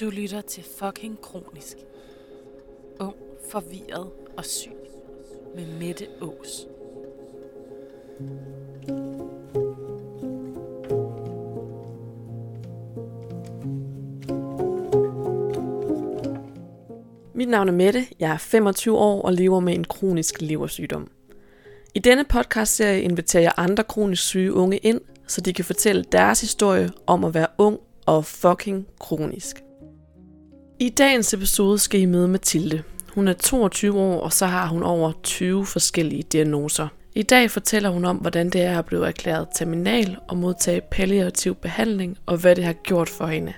Du lytter til fucking kronisk. Ung, forvirret og syg. Med Mette Ås. Mit navn er Mette, jeg er 25 år og lever med en kronisk leversygdom. I denne podcastserie inviterer jeg andre kronisk syge unge ind, så de kan fortælle deres historie om at være ung og fucking kronisk. I dagens episode skal I møde Mathilde. Hun er 22 år, og så har hun over 20 forskellige diagnoser. I dag fortæller hun om, hvordan det er at blive erklæret terminal og modtage palliativ behandling, og hvad det har gjort for hende.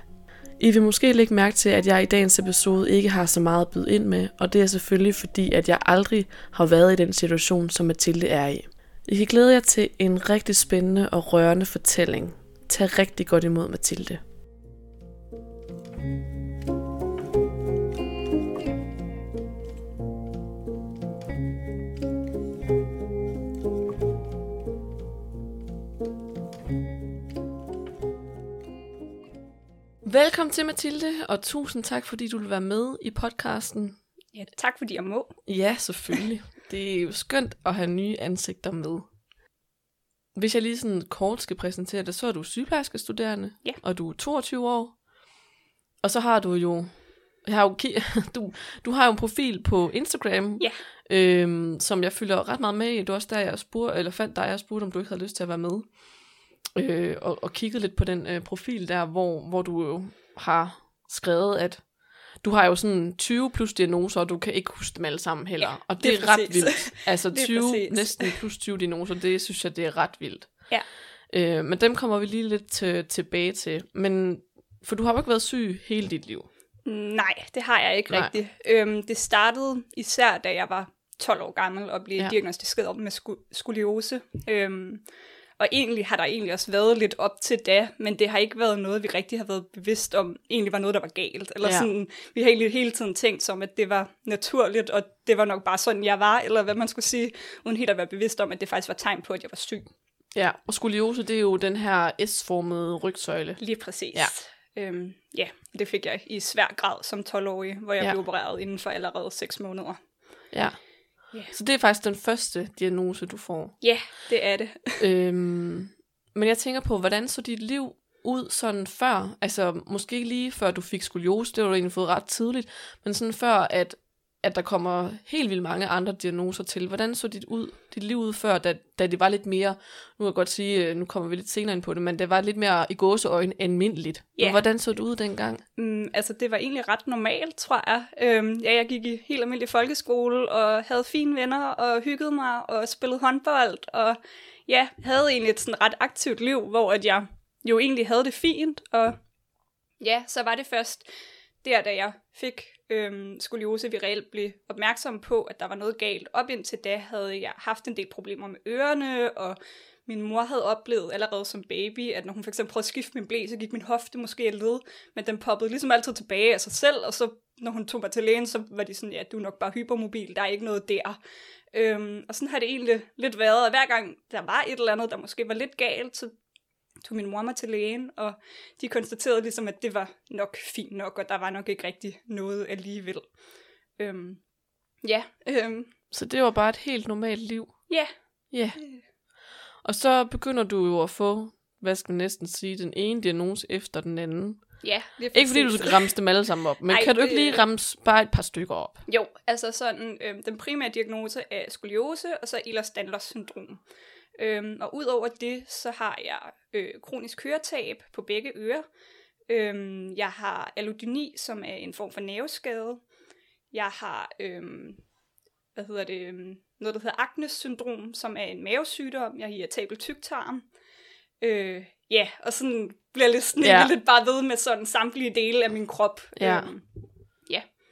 I vil måske lægge mærke til, at jeg i dagens episode ikke har så meget at byde ind med, og det er selvfølgelig fordi, at jeg aldrig har været i den situation, som Mathilde er i. I kan glæde jer til en rigtig spændende og rørende fortælling. Tag rigtig godt imod Mathilde. Velkommen til Mathilde, og tusind tak, fordi du vil være med i podcasten. Ja, tak fordi jeg må. Ja, selvfølgelig. Det er jo skønt at have nye ansigter med. Hvis jeg lige sådan kort skal præsentere det, så er du sygeplejerskestuderende, Ja. og du er 22 år. Og så har du jo, jeg har jo du, du har jo en profil på Instagram, Ja. øhm, som jeg følger ret meget med i. Det var også der, jeg spurgte, eller fandt dig og spurgte, om du ikke havde lyst til at være med. Øh, og, og kiggede lidt på den øh, profil der, hvor, hvor du jo har skrevet, at du har jo sådan 20 plus diagnoser, og du kan ikke huske dem alle sammen heller. Ja, og det, det er er ret vildt. Altså Det er 20, præcis. næsten plus 20 diagnoser, det synes jeg, det er ret vildt. Ja. Øh, men dem kommer vi lige lidt til, tilbage til. Men, for du har jo ikke været syg hele dit liv. Nej, det har jeg ikke Nej. Rigtigt. Øhm, det startede især, da jeg var 12 år gammel og blev Ja. diagnostiseret med sku- skoliose. Øhm, og egentlig har der egentlig også været lidt op til da, men det har ikke været noget, vi rigtig har været bevidst om, egentlig var noget, der var galt. Eller Ja. sådan, vi har egentlig hele tiden tænkt som, at det var naturligt, og det var nok bare sådan, jeg var, eller hvad man skulle sige, uden helt at være bevidst om, at det faktisk var tegn på, at jeg var syg. Ja, og skoliose, det er jo den her S-formede rygsøjle. Lige præcis. Ja. Øhm, ja, det fik jeg i svær grad som 12-årig, hvor jeg ja. blev opereret inden for allerede 6 måneder. Ja. Ja. Så det er faktisk den første diagnose, du får. Ja, det er det. øhm, men jeg tænker på, hvordan så dit liv ud sådan før? Altså, måske ikke lige før du fik skoliose, det har du egentlig fået ret tidligt, men sådan før, at, at der kommer helt vildt mange andre diagnoser til. Hvordan så dit, ud, dit liv ud før, da, da det var lidt mere, nu kan jeg godt sige, øh, nu kommer vi lidt senere ind på det, men det var lidt mere i gåseøjne almindeligt. Ja. Hvordan så det ud dengang? Mm, altså, det var egentlig ret normalt, tror jeg. Øhm, ja, jeg gik i helt almindelig folkeskole, og havde fine venner, og hyggede mig, og spillede håndbold, og ja, havde egentlig et sådan ret aktivt liv, hvor at jeg jo egentlig havde det fint, og ja, så var det først der, da jeg fik øhm, skoliose, vi reelt blev opmærksom på, at der var noget galt. Op indtil da havde jeg haft en del problemer med ørerne, og min mor havde oplevet allerede som baby, at når hun for eksempel prøvede at skifte min blæ, så gik min hofte måske af led, men den poppede ligesom altid tilbage af sig selv, og så når hun tog mig til lægen, så var de sådan, ja, du er nok bare hypermobil, der er ikke noget der. Øhm, og sådan har det egentlig lidt været, og hver gang der var et eller andet, der måske var lidt galt, så tog min mor til lægen, og de konstaterede ligesom, at det var nok fint nok, og der var nok ikke rigtig noget alligevel. Øhm, ja, øhm, Så det var bare et helt normalt liv. ja, Ja. Og så begynder du jo at få, hvad skal man næsten sige, den ene diagnose efter den anden. ja. Det er Ikke fordi du skal ramse dem alle sammen op, men Ej, kan du ikke lige ramse bare et par stykker op? Jo, altså sådan, øhm, den primære diagnose er skoliose, og så Ehlers-Danlos syndrom. Øhm, og udover det, så har jeg øh, kronisk høretab på begge ører. Øhm, jeg har allodyni, som er en form for nerveskade. Jeg har, øhm, hvad hedder det, øhm, noget, der hedder Agnes syndrom, som er en mavesygdom. Jeg har irritabel tyktarm. Øh, ja, og sådan bliver lidt, sådan lidt bare ved med sådan samtlige dele af min krop. Ja. Øhm,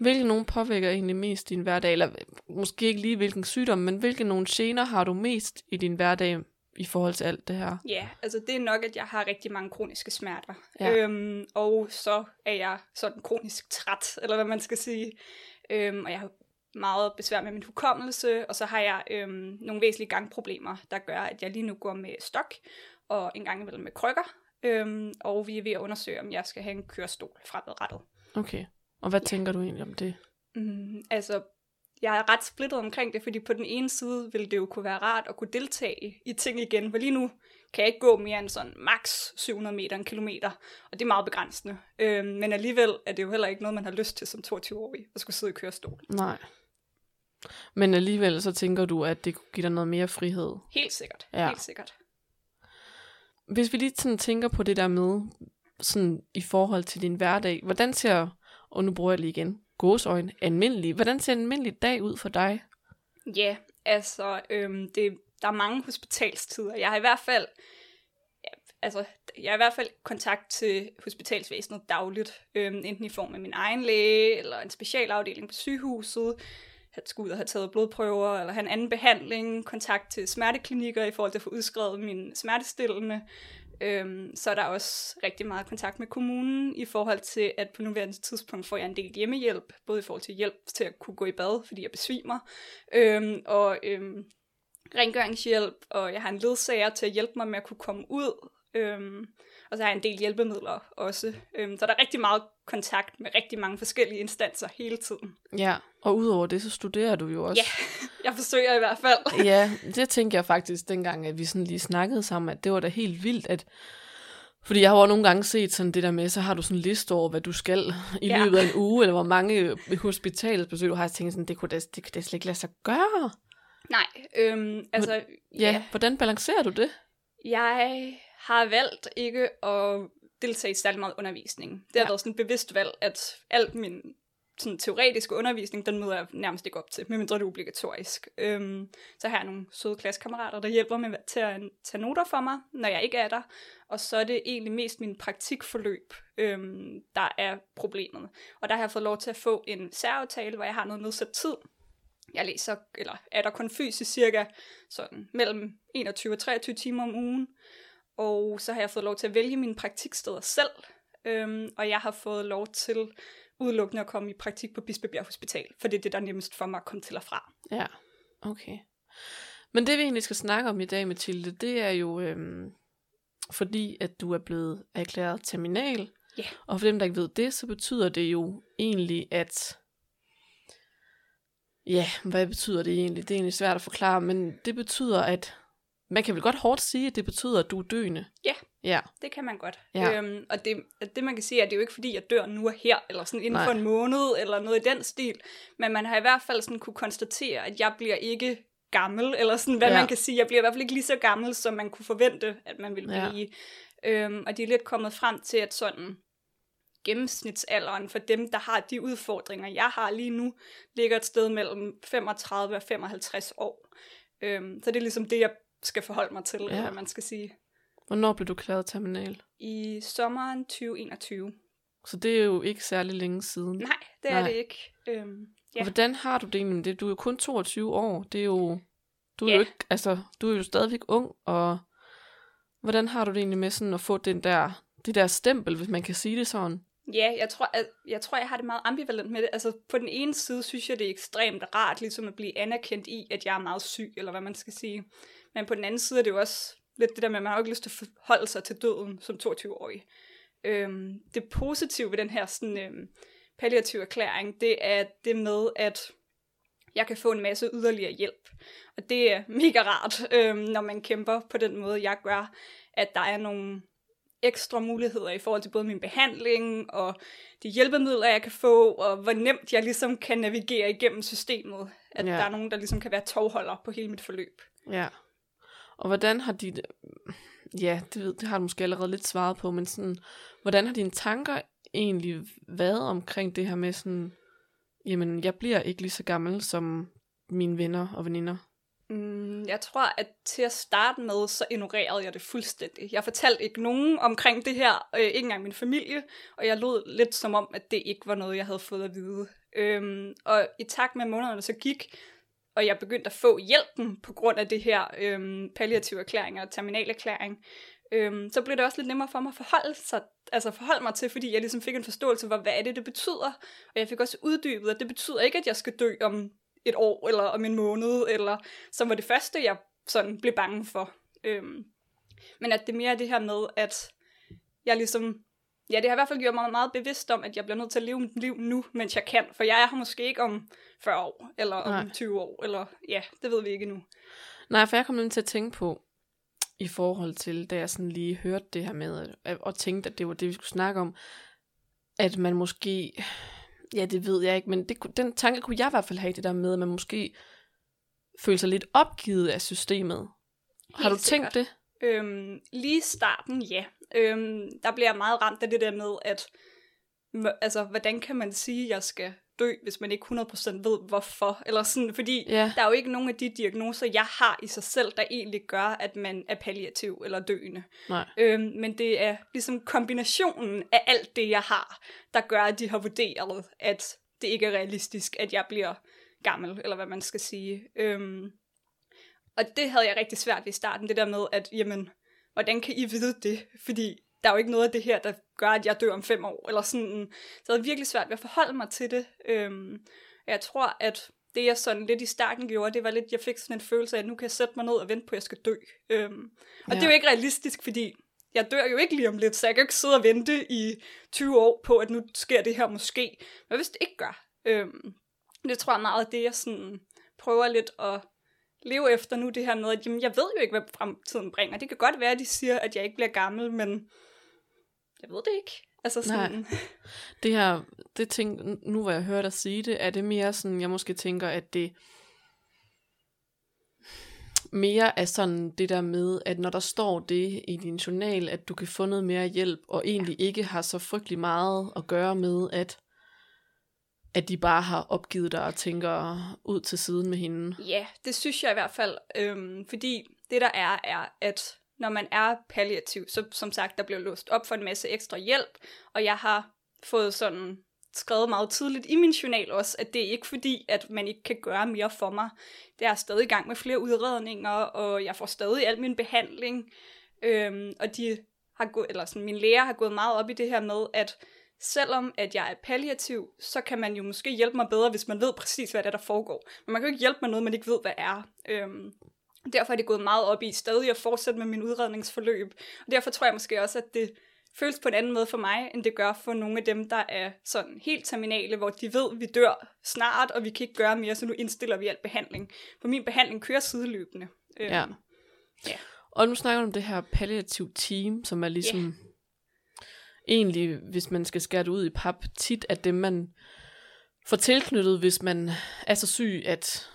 Hvilke nogen påvirker egentlig mest din hverdag? Eller måske ikke lige hvilken sygdom, men hvilke nogle gener har du mest i din hverdag i forhold til alt det her? Ja, altså det er nok, at jeg har rigtig mange kroniske smerter. Ja. Øhm, og så er jeg sådan kronisk træt, eller hvad man skal sige. Øhm, og jeg har meget besvær med min hukommelse, og så har jeg øhm, nogle væsentlige gangproblemer, der gør, at jeg lige nu går med stok, og en gang imellem med krykker. Øhm, og vi er ved at undersøge, om jeg skal have en kørestol fremadrettet. Okay. Og hvad tænker du egentlig om det? Mm, altså, jeg er ret splittet omkring det, fordi på den ene side ville det jo kunne være rart at kunne deltage i ting igen, for lige nu kan jeg ikke gå mere end sådan max 700 meter, en kilometer, og det er meget begrænsende. Øhm, men alligevel er det jo heller ikke noget, man har lyst til som 22-årig, at skulle sidde i kørestol. Nej. Men alligevel så tænker du, at det kunne give dig noget mere frihed. Helt sikkert, Ja. helt sikkert. Hvis vi lige sådan tænker på det der med, sådan i forhold til din hverdag, hvordan ser, og nu bruger jeg lige igen, gåsøjne, almindelig, hvordan ser en almindelig dag ud for dig? Ja, altså, øhm, det, der er mange hospitalstider. Jeg har i hvert fald, ja, altså, jeg har i hvert fald kontakt til hospitalsvæsenet dagligt, øhm, enten i form af min egen læge, eller en specialafdeling på sygehuset, at skulle ud og have taget blodprøver, eller have en anden behandling, kontakt til smerteklinikker i forhold til at få udskrevet min smertestillende. Øhm, så er der også rigtig meget kontakt med kommunen i forhold til, at på nuværende tidspunkt får jeg en del hjemmehjælp, både i forhold til hjælp til at kunne gå i bad, fordi jeg besvimer, øhm, og øhm, rengøringshjælp, og jeg har en ledsager til at hjælpe mig med at kunne komme ud, øhm, og så har jeg en del hjælpemidler også. Øhm, så der er rigtig meget kontakt med rigtig mange forskellige instanser hele tiden. Ja, og udover det, så studerer du jo også. Ja, jeg forsøger i hvert fald. ja, det tænker jeg faktisk dengang, at vi sådan lige snakkede sammen, at det var da helt vildt, at fordi jeg har jo nogle gange set sådan det der med, så har du sådan en liste over, hvad du skal i Ja. løbet af en uge, eller hvor mange hospitalsbesøg du har. Jeg tænkt sådan, det kunne da, det kunne da slet ikke lade sig gøre. Nej, øhm, altså... Ja, ja, hvordan balancerer du det? Jeg har valgt ikke at deltage i særlig meget undervisning. Det har Ja. været sådan et bevidst valg, at alt min sådan, teoretiske undervisning, den møder jeg nærmest ikke op til, medmindre det er obligatorisk. Øhm, så har jeg nogle søde klassekammerater, der hjælper mig til at tage noter for mig, når jeg ikke er der. Og så er det egentlig mest min praktikforløb, øhm, der er problemet. Og der har jeg fået lov til at få en særaftale, hvor jeg har noget nedsat tid. Jeg læser, eller er der kun fysisk cirka sådan mellem 21 og 23 timer om ugen. Og så har jeg fået lov til at vælge mine praktiksteder selv. Øhm, og jeg har fået lov til udelukkende at komme i praktik på Bispebjerg Hospital, for det er det, der er nemmest for mig at komme til og fra. Ja, okay. Men det vi egentlig skal snakke om i dag, Mathilde, det er jo øhm, fordi, at du er blevet erklæret terminal. Ja. Og for dem, der ikke ved det, så betyder det jo egentlig, at... Ja, hvad betyder det egentlig? Det er egentlig svært at forklare, men det betyder, at... Man kan vel godt hårdt sige, at det betyder, at du er døende. Ja. Ja, Det kan man godt. Ja. Øhm, og det, det, man kan sige, er, at det er jo ikke fordi, jeg dør nu og her, eller sådan inden Nej. for en måned, eller noget i den stil. Men man har i hvert fald sådan kunne konstatere, at jeg bliver ikke gammel, eller sådan, hvad Ja. ja. man kan sige. Jeg bliver i hvert fald ikke lige så gammel, som man kunne forvente, at man ville Ja. blive. Øhm, og de er lidt kommet frem til, at sådan gennemsnitsalderen for dem, der har de udfordringer, jeg har lige nu, ligger et sted mellem 35 og 55 år. Øhm, så det er ligesom det, jeg skal forholde mig til, ja. eller hvad man skal sige. hvornår blev du erklæret terminal? I sommeren 2021. Så det er jo ikke særlig længe siden. Nej, det Nej. er det ikke. Øhm, Ja. Og hvordan har du det egentlig med det? Du er jo kun 22 år. Det er jo... Du er Ja. jo ikke... Altså, du er jo stadigvæk ung, og... Hvordan har du det egentlig med sådan at få den der... Det der stempel, hvis man kan sige det sådan? ja, jeg tror, at, jeg tror, jeg har det meget ambivalent med det. Altså, på den ene side synes jeg, det er ekstremt rart, ligesom at blive anerkendt i, at jeg er meget syg, eller hvad man skal sige. Men på den anden side er det jo også lidt det der med, at man har jo ikke lyst til at forholde sig til døden som 22-årig. Øhm, det positive ved den her sådan, øhm, palliative erklæring, det er det med, at jeg kan få en masse yderligere hjælp. Og det er mega rart, øhm, når man kæmper på den måde, jeg gør, at der er nogle ekstra muligheder i forhold til både min behandling og de hjælpemidler, jeg kan få, og hvor nemt jeg ligesom kan navigere igennem systemet. At Ja. der er nogen, der ligesom kan være tovholder på hele mit forløb. Ja. Og hvordan har dit... Ja, det, ved, det har du måske allerede lidt svaret på, men sådan... Hvordan har dine tanker egentlig været omkring det her med sådan... Jamen, jeg bliver ikke lige så gammel som mine venner og veninder. Mm, jeg tror, at til at starte med, så ignorerede jeg det fuldstændig. Jeg fortalte ikke nogen omkring det her, øh, ikke engang min familie, og jeg lod lidt som om, at det ikke var noget, jeg havde fået at vide. Øhm, og i takt med månederne så gik, og jeg begyndte at få hjælpen på grund af det her øhm, palliative erklæring og terminalerklæring, øhm, så blev det også lidt nemmere for mig at forholde, sig, altså forholde mig til, fordi jeg ligesom fik en forståelse for, hvad er det, det betyder. Og jeg fik også uddybet, at det betyder ikke, at jeg skal dø om et år, eller om en måned, eller som var det første, jeg sådan blev bange for. Øhm, men at det mere er det her med, at jeg ligesom ja, det har i hvert fald gjort mig meget bevidst om, at jeg bliver nødt til at leve mit liv nu, mens jeg kan. For jeg er her måske ikke om 40 år, eller om Nej. 20 år, eller ja, det ved vi ikke endnu. Nej, for jeg kom nemlig til at tænke på, i forhold til, da jeg sådan lige hørte det her med, og tænkte, at det var det, vi skulle snakke om, at man måske, ja, det ved jeg ikke, men det, den tanke kunne jeg i hvert fald have, det der med, at man måske føler sig lidt opgivet af systemet. Har du Helt tænkt det? Øhm, lige starten, ja. Øhm, der bliver jeg meget ramt af det der med, at altså, hvordan kan man sige, at jeg skal dø, hvis man ikke 100% ved, hvorfor? Eller sådan, fordi Ja. der er jo ikke nogen af de diagnoser, jeg har i sig selv, der egentlig gør, at man er palliativ eller døende. Nej. Øhm, men det er ligesom kombinationen af alt det, jeg har, der gør, at de har vurderet, at det ikke er realistisk, at jeg bliver gammel, eller hvad man skal sige. Øhm, og det havde jeg rigtig svært ved i starten, det der med, at jamen, hvordan kan I vide det? Fordi der er jo ikke noget af det her, der gør, at jeg dør om fem år, eller sådan. Så jeg havde virkelig svært ved at forholde mig til det. Øhm, jeg tror, at det jeg sådan lidt i starten gjorde, det var lidt, jeg fik sådan en følelse af, at nu kan jeg sætte mig ned og vente på, at jeg skal dø. Øhm, og Ja. det er jo ikke realistisk, fordi jeg dør jo ikke lige om lidt, så jeg kan jo ikke sidde og vente i 20 år på, at nu sker det her måske. Men hvis det ikke gør, øhm, det tror jeg meget det, jeg sådan prøver lidt at leve efter nu, det her med, at jamen, jeg ved jo ikke, hvad fremtiden bringer. Det kan godt være, at de siger, at jeg ikke bliver gammel, men jeg ved det ikke. Altså sådan, Det her, det tænk, nu hvor jeg hører dig sige det, er det mere sådan, jeg måske tænker, at det mere er sådan det der med, at når der står det i din journal, at du kan få noget mere hjælp, og egentlig ikke har så frygtelig meget at gøre med, at, at de bare har opgivet dig og tænker ud til siden med hende. Ja, det synes jeg i hvert fald. Øhm, fordi det der er, er, at når man er palliativ, så som sagt, der bliver låst op for en masse ekstra hjælp, og jeg har fået sådan skrevet meget tidligt i min journal også, at det er ikke fordi, at man ikke kan gøre mere for mig. Det er stadig i gang med flere udredninger, og jeg får stadig al min behandling. Øhm, og de har gået, eller sådan, min læger har gået meget op i det her med, at selvom at jeg er palliativ, så kan man jo måske hjælpe mig bedre, hvis man ved præcis, hvad det er, der foregår. Men man kan jo ikke hjælpe mig noget, man ikke ved, hvad er. Øhm, derfor er det gået meget op i stadig at fortsætte med min udredningsforløb. Og derfor tror jeg måske også, at det føles på en anden måde for mig, end det gør for nogle af dem, der er sådan helt terminale, hvor de ved, at vi dør snart, og vi kan ikke gøre mere, så nu indstiller vi al behandling. For min behandling kører sideløbende. Øhm, Ja. Ja. Og nu snakker du om det her palliativ team, som er ligesom egentlig, hvis man skal skære det ud i pap, tit er dem, man får tilknyttet, hvis man er så syg, at,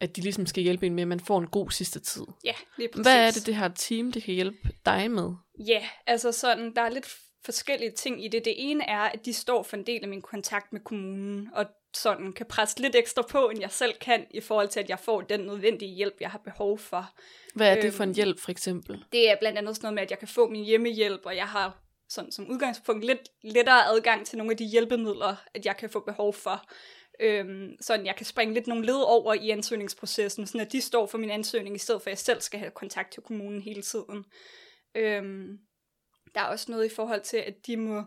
at de ligesom skal hjælpe en med, at man får en god sidste tid. Ja, lige præcis. Hvad er det, det her team, det kan hjælpe dig med? Ja, altså sådan, der er lidt forskellige ting i det. Det ene er, at de står for en del af min kontakt med kommunen, og sådan kan presse lidt ekstra på, end jeg selv kan, i forhold til, at jeg får den nødvendige hjælp, jeg har behov for. Hvad er det for en Øhm. hjælp, for eksempel? Det er blandt andet sådan noget med, at jeg kan få min hjemmehjælp, og jeg har sådan som udgangspunkt lidt lettere adgang til nogle af de hjælpemidler, at jeg kan få behov for. Øhm, sådan jeg kan springe lidt nogle led over i ansøgningsprocessen, sådan at de står for min ansøgning, i stedet for at jeg selv skal have kontakt til kommunen hele tiden. Øhm, der er også noget i forhold til, at de må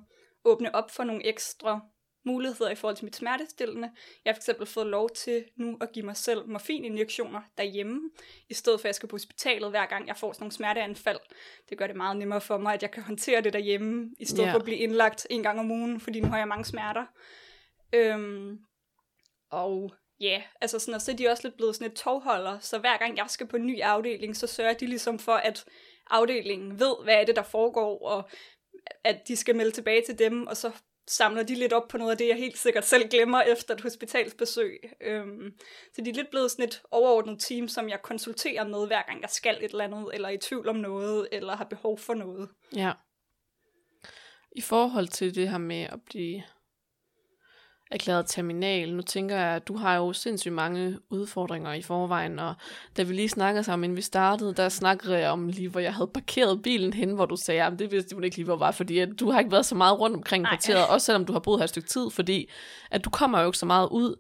åbne op for nogle ekstra muligheder i forhold til mit smertestillende. Jeg har for eksempel fået lov til nu at give mig selv morfininjektioner derhjemme, i stedet for at jeg skal på hospitalet hver gang jeg får sådan nogle smerteanfald. Det gør det meget nemmere for mig, at jeg kan håndtere det derhjemme, i stedet Ja. for at blive indlagt en gang om ugen, fordi nu har jeg mange smerter. Øhm, og ja, altså sådan, og så er de også lidt blevet sådan et tovholder, så hver gang jeg skal på en ny afdeling, så sørger de ligesom for, at afdelingen ved, hvad er det, der foregår, og at de skal melde tilbage til dem, og så samler de lidt op på noget af det, jeg helt sikkert selv glemmer efter et hospitalsbesøg. Øhm, så de er lidt blevet sådan et overordnet team, som jeg konsulterer med, hver gang jeg skal et eller andet, eller er i tvivl om noget, eller har behov for noget. Ja. I forhold til det her med at blive erklæret terminal, nu tænker jeg, at du har jo sindssygt mange udfordringer i forvejen, og da vi lige snakkede sammen, inden vi startede, der snakkede jeg om lige, hvor jeg havde parkeret bilen hen, hvor du sagde, at det vidste du ikke lige, hvor var, fordi at du har ikke været så meget rundt omkring kvarteret, også selvom du har boet her et stykke tid, fordi at du kommer jo ikke så meget ud.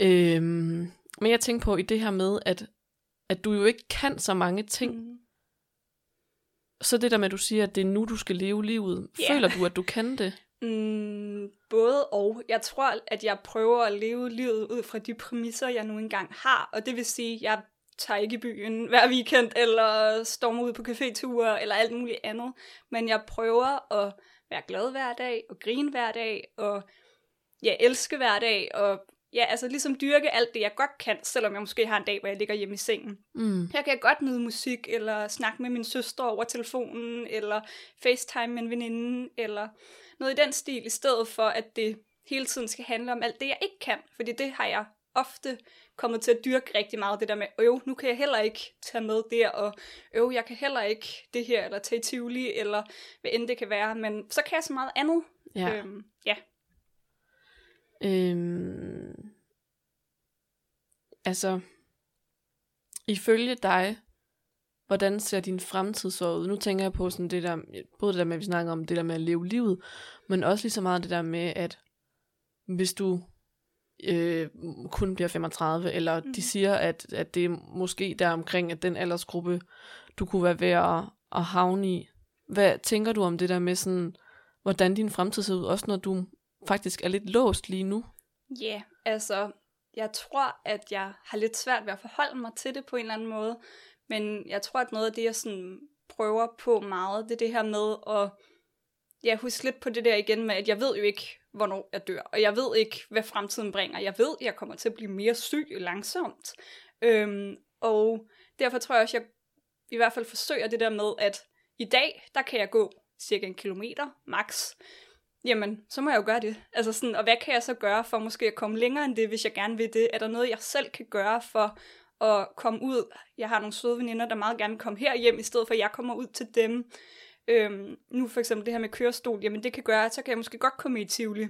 Øhm, men jeg tænker på i det her med, at, at du jo ikke kan så mange ting, Mm. så det der med, at du siger, at det er nu, du skal leve livet, Ja. føler du, at du kan det? Mm, både og. Jeg tror, at jeg prøver at leve livet ud fra de præmisser, jeg nu engang har. Og det vil sige, at jeg tager ikke i byen hver weekend, eller stormer ud på caféture, eller alt muligt andet. Men jeg prøver at være glad hver dag, og grine hver dag, og ja, elske hver dag, og ja, altså ligesom dyrke alt det, jeg godt kan, selvom jeg måske har en dag, hvor jeg ligger hjemme i sengen. Mm. Her kan jeg godt nyde musik, eller snakke med min søster over telefonen, eller facetime med en veninde, eller noget i den stil, i stedet for, at det hele tiden skal handle om alt det, jeg ikke kan. Fordi det har jeg ofte kommet til at dyrke rigtig meget, det der med, øv, nu kan jeg heller ikke tage med der, og øv, jeg kan heller ikke det her, eller tage i Tivoli, eller hvad end det kan være, men så kan jeg så meget andet. Ja. Øhm, ja. Øhm, altså, ifølge dig, hvordan ser din fremtid så ud? Nu tænker jeg på sådan det der, både det der med, at vi snakker om det der med at leve livet, men også lige så meget det der med, at hvis du øh, kun bliver 35, eller mm. de siger, at, at det er måske der omkring, at den aldersgruppe, du kunne være ved at, at havne i. Hvad tænker du om det der med sådan, hvordan din fremtid ser ud, også når du faktisk er lidt låst lige nu? Ja, yeah, altså, jeg tror, at jeg har lidt svært ved at forholde mig til det på en eller anden måde, men jeg tror, at noget af det, jeg sådan prøver på meget, det er det her med at ja, huske lidt på det der igen med, at jeg ved jo ikke, hvornår jeg dør, og jeg ved ikke, hvad fremtiden bringer. Jeg ved, at jeg kommer til at blive mere syg langsomt, øhm, og derfor tror jeg også, at jeg i hvert fald forsøger det der med, at i dag, der kan jeg gå cirka en kilometer, max, jamen, så må jeg jo gøre det. Altså sådan, og hvad kan jeg så gøre for måske at komme længere end det, hvis jeg gerne vil det? Er der noget, jeg selv kan gøre for at komme ud? Jeg har nogle søde veninder, der meget gerne vil komme her hjem, i stedet for at jeg kommer ud til dem. Øhm, nu for eksempel det her med kørestol, jamen det kan gøre, at så kan jeg måske godt komme i Tivoli,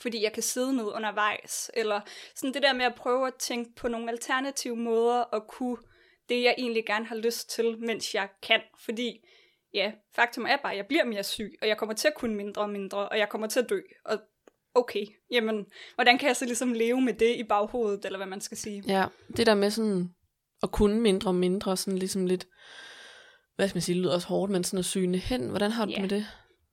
fordi jeg kan sidde ned undervejs, eller sådan det der med at prøve at tænke på nogle alternative måder at kunne det, jeg egentlig gerne har lyst til, mens jeg kan, fordi ja, faktum er bare, at jeg bliver mere syg, og jeg kommer til at kunne mindre og mindre, og jeg kommer til at dø, og okay, jamen, hvordan kan jeg så ligesom leve med det i baghovedet, eller hvad man skal sige? Ja, det der med sådan at kunne mindre og mindre, sådan ligesom lidt, hvad skal man sige, det lyder også hårdt, men sådan at syne hen, hvordan har du Ja. det med det?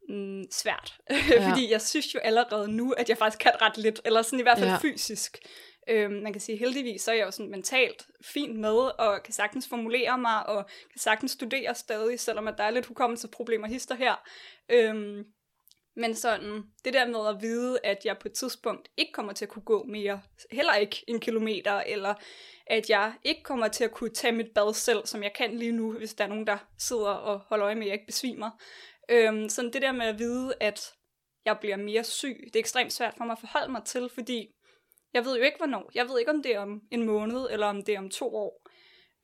Mm, svært, Ja. fordi jeg synes jo allerede nu, at jeg faktisk kan ret lidt, eller sådan i hvert fald ja. fysisk. Øhm, man kan sige, heldigvis, så er jeg jo sådan mentalt fint med, og kan sagtens formulere mig, og kan sagtens studere stadig, selvom at der er lidt hukommelsesproblemer hister her. Øhm, men sådan, det der med at vide, at jeg på et tidspunkt ikke kommer til at kunne gå mere, heller ikke en kilometer, eller at jeg ikke kommer til at kunne tage mit bad selv, som jeg kan lige nu, hvis der er nogen, der sidder og holder øje med, at jeg ikke besvimer. Øhm, sådan det der med at vide, at jeg bliver mere syg, det er ekstremt svært for mig at forholde mig til, fordi jeg ved jo ikke, hvornår. Jeg ved ikke, om det er om en måned, eller om det er om to år.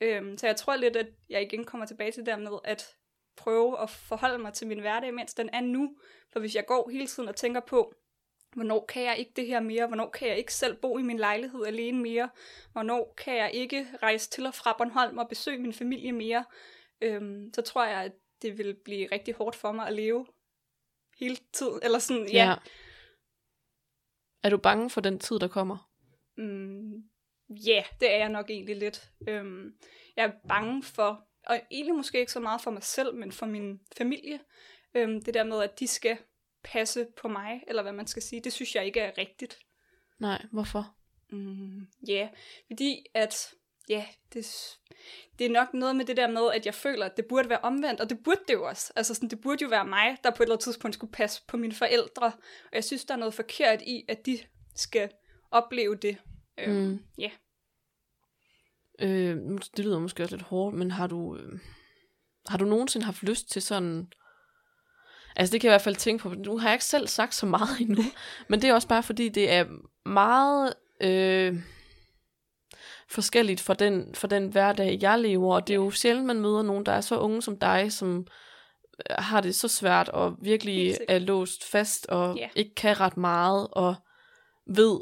Øhm, så jeg tror lidt, at jeg igen kommer tilbage til det der med at prøve at forholde mig til min hverdag, mens den er nu. For hvis jeg går hele tiden og tænker på, hvornår kan jeg ikke det her mere, hvornår kan jeg ikke selv bo i min lejlighed alene mere, hvornår kan jeg ikke rejse til og fra Bornholm og besøge min familie mere, øhm, så tror jeg, at det vil blive rigtig hårdt for mig at leve hele tiden. Eller sådan, ja. ja. Er du bange for den tid, der kommer? Mm, yeah, det er jeg nok egentlig lidt. Øhm, jeg er bange for, og egentlig måske ikke så meget for mig selv, men for min familie. Øhm, det der med, at de skal passe på mig, eller hvad man skal sige, det synes jeg ikke er rigtigt. Nej, hvorfor? Mm, ja, yeah, fordi at, ja, yeah, det, det er nok noget med det der med, at jeg føler, at det burde være omvendt, og det burde det jo også. Altså sådan, det burde jo være mig, der på et eller andet tidspunkt skulle passe på mine forældre, og jeg synes, der er noget forkert i, at de skal opleve det. Øhm, Mm. Ja. Øh, det lyder måske også lidt hårdt, men har du, øh, har du nogensinde haft lyst til sådan... Altså det kan jeg i hvert fald tænke på, nu har jeg ikke selv sagt så meget endnu, men det er også bare fordi, det er meget øh, forskelligt fra den, fra den hverdag, jeg lever, og det er jo sjældent, man møder nogen, der er så unge som dig, som øh, har det så svært, og virkelig er låst fast, og Ja. ikke kan ret meget, og ved,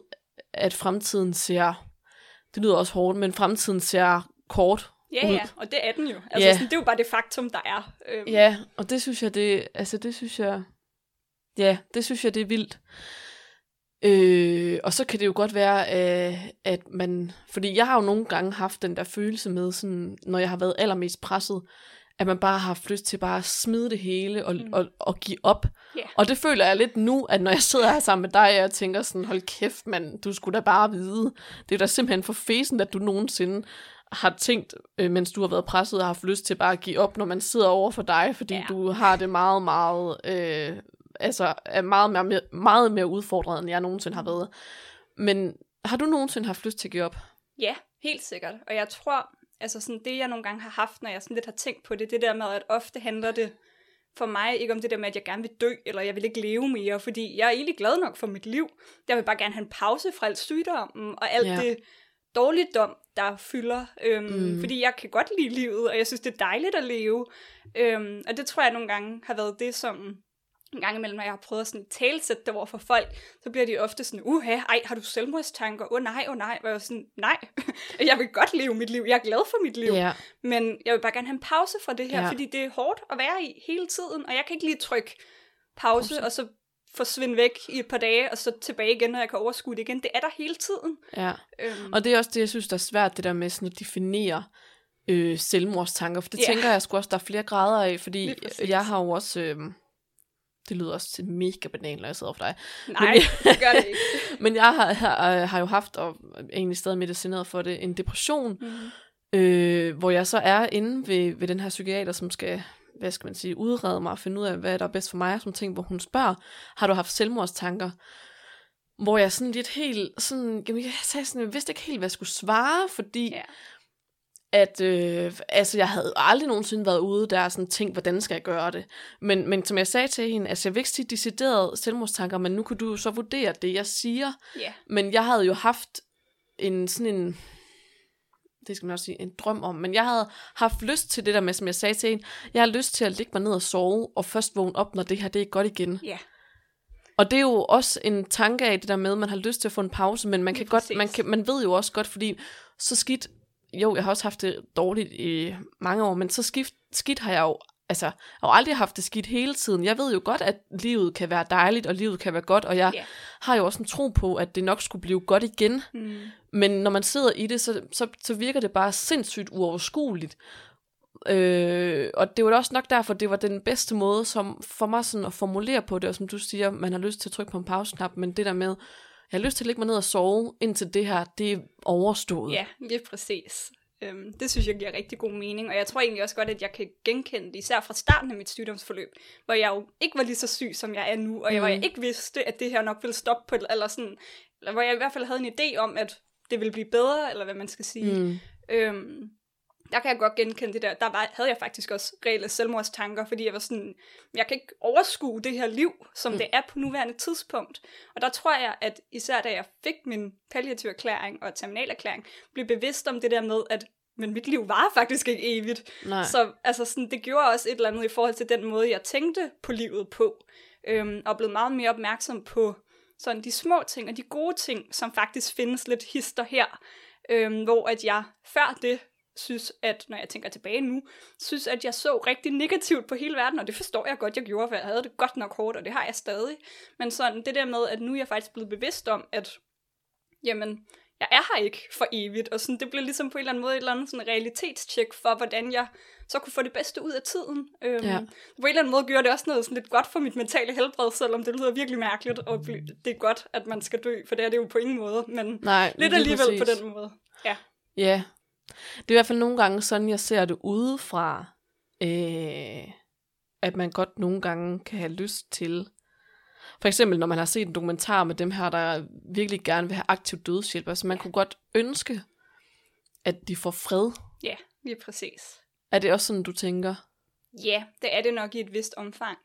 at fremtiden ser, det lyder også hårdt, men fremtiden ser kort Ja, ud. ja, og det er den jo. Altså, Ja. sådan, det er jo bare det faktum, der er. Øhm, Ja, og det synes jeg, det, altså det synes jeg, ja, det synes jeg, det er vildt. Øh, og så kan det jo godt være, øh, at man, fordi jeg har jo nogle gange haft den der følelse med, sådan, når jeg har været allermest presset, at man bare har haft lyst til bare at smide det hele og, mm. og, og give op. Ja. Og det føler jeg lidt nu, at når jeg sidder her sammen med dig, og tænker sådan, hold kæft mand, du skulle da bare vide. Det er da simpelthen for fesen, at du nogensinde har tænkt, øh, mens du har været presset, og har haft lyst til bare at give op, når man sidder over for dig, fordi. Ja. du har det meget, meget, øh, altså, er meget mere, meget mere udfordret, end jeg nogensinde har været. Men har du nogensinde haft lyst til at give op? Ja, helt sikkert. Og jeg tror, altså sådan det, jeg nogle gange har haft, når jeg sådan lidt har tænkt på det, det der med, at ofte handler det for mig ikke om det der med, at jeg gerne vil dø, eller jeg vil ikke leve mere, fordi jeg er egentlig glad nok for mit liv. Jeg vil bare gerne have en pause fra alt sygdommen, og alt Ja. det dårligdom, der fylder. Øhm, mm. Fordi jeg kan godt lide livet, og jeg synes, det er dejligt at leve. Øhm, og det tror jeg nogle gange har været det, som en gang imellem, når jeg har prøvet at sådan talsætte det over for folk, så bliver de ofte sådan, uha, ej, har du selvmordstanker? Åh oh, nej, åh oh, nej. Og jeg er sådan, nej, jeg vil godt leve mit liv, jeg er glad for mit liv. Ja. Men jeg vil bare gerne have en pause fra det her, Ja. fordi det er hårdt at være i hele tiden, og jeg kan ikke lige trykke pause, Pause. og så forsvinde væk i et par dage, og så tilbage igen, når jeg kan overskue det igen. Det er der hele tiden. ja. Øhm, Og det er også det, jeg synes, der er svært, det der med sådan at definere øh, selvmordstanker. For det Ja. tænker jeg sgu også, der er flere grader af, fordi jeg har jo også... Øh, det lyder også til mega banan, når jeg sidder for dig. nej, det gør det ikke. Men jeg har, har, har jo haft, og egentlig stadig medicineret for det, en depression, Mm. øh, hvor jeg så er inde ved, ved den her psykiater, som skal, hvad skal man sige, udrede mig og finde ud af, hvad der er bedst for mig, som ting, hvor hun spørger, har du haft selvmordstanker? Hvor jeg sådan lidt helt, sådan, jamen jeg sagde sådan, jeg vidste ikke helt, hvad jeg skulle svare, fordi Ja. At, øh, altså jeg havde aldrig nogensinde været ude der og sådan tænkt, hvordan skal jeg gøre det? Men, men som jeg sagde til hende, altså jeg vil ikke sige decideret selvmordstanker, men nu kan du jo så vurdere det, jeg siger. Ja, Men jeg havde jo haft en sådan en, det skal man også sige, en drøm om, men jeg havde haft lyst til det der med, som jeg sagde til hende, jeg har lyst til at ligge mig ned og sove, og først vågne op, når det her det er godt igen. ja, Og det er jo også en tanke af det der med, at man har lyst til at få en pause, men man, kan godt, man, kan, man ved jo også godt, fordi så skidt, jo, jeg har også haft det dårligt i mange år, men så skidt, skidt har jeg jo, altså, jeg har jo aldrig haft det skidt hele tiden. Jeg ved jo godt, at livet kan være dejligt, og livet kan være godt, og jeg Ja. har jo også en tro på, at det nok skulle blive godt igen. mm. Men når man sidder i det, så, så, så virker det bare sindssygt uoverskueligt. Øh, og det var også nok derfor, det var den bedste måde som for mig sådan at formulere på det, og som du siger, man har lyst til at trykke på en pauseknap, men det der med, jeg har lyst til at lægge mig ned og sove, indtil det her, det er overstået. ja, lige præcis. Øhm, det synes jeg giver rigtig god mening, og jeg tror egentlig også godt, at jeg kan genkende det, især fra starten af mit sygdomsforløb, hvor jeg jo ikke var lige så syg, som jeg er nu, og jeg, hvor Mm. jeg ikke vidste, at det her nok ville stoppe på, eller sådan, eller hvor jeg i hvert fald havde en idé om, at det ville blive bedre, eller hvad man skal sige. Mm. Øhm, der kan jeg godt genkende det der. Der var, havde jeg faktisk også reelle selvmordstanker, fordi jeg var sådan, jeg kan ikke overskue det her liv, som Mm. det er på nuværende tidspunkt. Og der tror jeg, at især da jeg fik min palliativ erklæring og terminalerklæring, blev bevidst om det der med, at men mit liv var faktisk ikke evigt. Nej. Så altså sådan, det gjorde også et eller andet i forhold til den måde, jeg tænkte på livet på. Øhm, og blev meget mere opmærksom på sådan de små ting og de gode ting, som faktisk findes lidt hister her. Øhm, hvor at jeg før det synes, at når jeg tænker tilbage nu, synes, at jeg så rigtig negativt på hele verden, og det forstår jeg godt, jeg gjorde, for jeg havde det godt nok hårdt, og det har jeg stadig. Men sådan det der med, at nu er jeg faktisk blevet bevidst om, at jamen, jeg er her ikke for evigt, og sådan, det blev ligesom på en eller anden måde et eller andet sådan realitetstjek for, hvordan jeg så kunne få det bedste ud af tiden. Øhm, Ja. På en eller anden måde gjorde det også noget sådan lidt godt for mit mentale helbred, selvom det lyder virkelig mærkeligt, og det er godt, at man skal dø, for det er det jo på ingen måde, men Nej, lidt lige alligevel præcis. på den måde. Ja. Det er i hvert fald nogle gange sådan, jeg ser det udefra, øh, at man godt nogle gange kan have lyst til, for eksempel når man har set en dokumentar med dem her, der virkelig gerne vil have aktiv dødshjælp, altså man kunne godt ønske, at de får fred. Ja, lige præcis. Er det også sådan, du tænker? Ja, det er det nok i et vist omfang.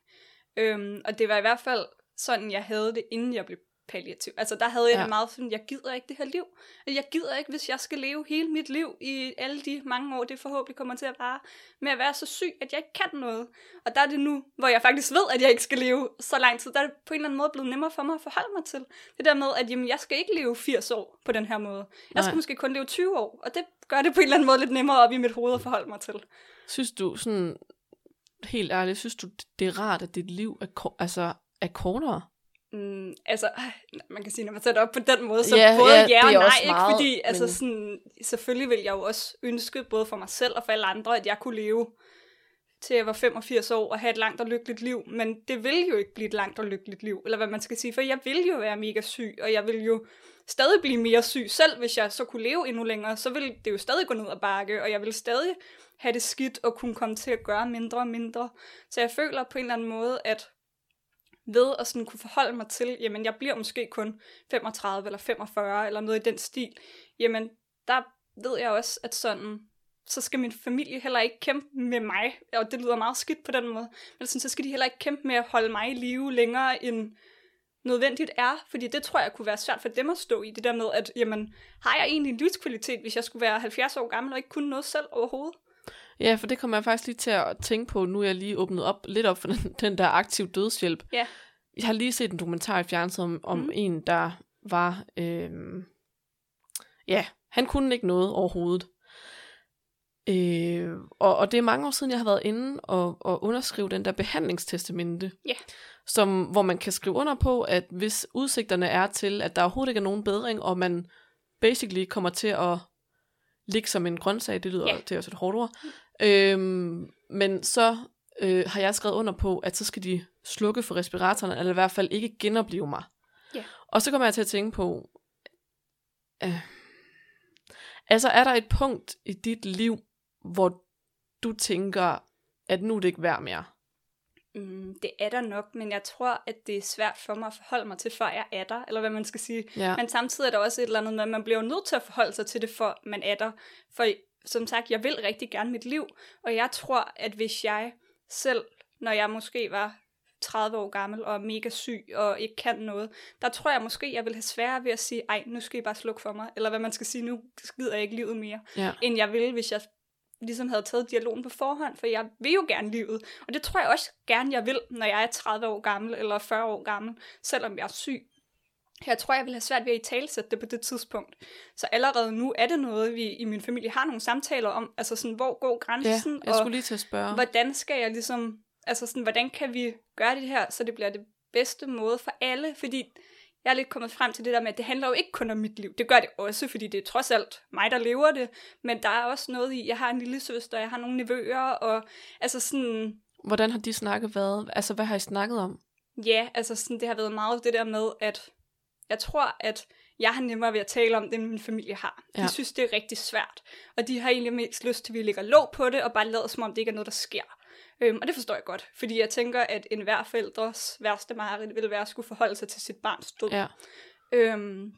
Øhm, og det var i hvert fald sådan, jeg havde det, inden jeg blev palliativ. Altså der havde jeg Ja. det meget sådan, jeg gider ikke det her liv. Jeg gider ikke, hvis jeg skal leve hele mit liv i alle de mange år, det forhåbentlig kommer til at vare, med at være så syg, at jeg ikke kan noget. Og der er det nu, hvor jeg faktisk ved, at jeg ikke skal leve så lang tid, der er det på en eller anden måde blevet nemmere for mig at forholde mig til. Det der med, at jamen, jeg skal ikke leve 80 år på den her måde. Jeg skal Nej. måske kun leve 20 år, og det gør det på en eller anden måde lidt nemmere op i mit hoved at forholde mig til. Synes du sådan, helt ærligt, synes du, det er rart, at dit liv er, altså, er kortere? Mm, altså, øh, man kan sige, når man sætter op på den måde, så Ja, både ja, ja, og nej, ikke? meget, Fordi altså, men- sådan, selvfølgelig vil jeg jo også ønske, både for mig selv og for alle andre, at jeg kunne leve til jeg var 85 år og have et langt og lykkeligt liv, men det vil jo ikke blive et langt og lykkeligt liv, eller hvad man skal sige, for jeg vil jo være mega syg, og jeg vil jo stadig blive mere syg, selv hvis jeg så kunne leve endnu længere, så ville det jo stadig gå ned ad bakke, og jeg vil stadig have det skidt og kunne komme til at gøre mindre og mindre. Så jeg føler på en eller anden måde, at ved at sådan kunne forholde mig til, jamen jeg bliver måske kun 35 eller 45 eller noget i den stil, jamen der ved jeg også, at sådan, så skal min familie heller ikke kæmpe med mig, og det lyder meget skidt på den måde, men sådan, så skal de heller ikke kæmpe med at holde mig i live længere end nødvendigt er, fordi det tror jeg kunne være svært for dem at stå i, det der med, at jamen, har jeg egentlig en livskvalitet, hvis jeg skulle være 70 år gammel og ikke kunne noget selv overhovedet? Ja, for det kommer jeg faktisk lige til at tænke på, nu jeg lige åbnet op, lidt op for den, den der aktiv dødshjælp. Ja. Jeg har lige set en dokumentar i fjernsynet om, om mm. en, der var, øh, ja, han kunne ikke noget overhovedet. Øh, og, og det er mange år siden, jeg har været inde og, og underskrive den der behandlingstestamente. Ja. Som, hvor man kan skrive under på, at hvis udsigterne er til, at der overhovedet ikke er nogen bedring, og man basically kommer til at ligge som en grøntsag, det lyder det er også et hårdt ord, øhm, men så øh, har jeg skrevet under på, at så skal de slukke for respiratoren, eller i hvert fald ikke genopleve mig. Ja. Og så kommer jeg til at tænke på, øh, altså er der et punkt i dit liv, hvor du tænker, at nu er det ikke værd mere? Mm, det er der nok, men jeg tror, at det er svært for mig at forholde mig til, før jeg er der, eller hvad man skal sige. Ja. Men samtidig er der også et eller andet med, at man bliver nødt til at forholde sig til det, for man er der. For som sagt, jeg vil rigtig gerne mit liv, og jeg tror, at hvis jeg selv, når jeg måske var 30 år gammel og er mega syg og ikke kan noget, der tror jeg måske, jeg vil have sværere ved at sige, ej, nu skal I bare slukke for mig, eller hvad man skal sige, nu gider jeg ikke livet mere, Ja. end jeg ville, hvis jeg ligesom havde taget dialogen på forhånd, for jeg vil jo gerne livet. Og det tror jeg også gerne, jeg vil, når jeg er 30 år gammel eller 40 år gammel, selvom jeg er syg. Jeg tror, jeg vil have svært ved at italesætte det på det tidspunkt. Så allerede nu er det noget, vi i min familie har nogle samtaler om. Altså sådan, hvor går Ja, grænsen? jeg skulle lige til at spørge. hvordan skal jeg ligesom, altså sådan, hvordan kan vi gøre det her, så det bliver det bedste måde for alle? Fordi jeg er lidt kommet frem til det der med, at det handler jo ikke kun om mit liv. Det gør det også, fordi det er trods alt mig, der lever det. Men der er også noget i, jeg har en lille søster, jeg har nogle nevøer, og altså sådan, Hvordan har de snakket været? Altså, hvad har I snakket om? Ja, altså sådan, det har været meget det der med, at jeg tror, at jeg har nemmere ved at tale om det, end min familie har. De Ja. synes, det er rigtig svært. Og de har egentlig mest lyst til, at vi lægger låg på det, og bare lader som om, det ikke er noget, der sker. Øhm, og det forstår jeg godt, fordi jeg tænker, at enhver forældres værste mareridt ville være at skulle forholde sig til sit barns død. Ja. Øhm,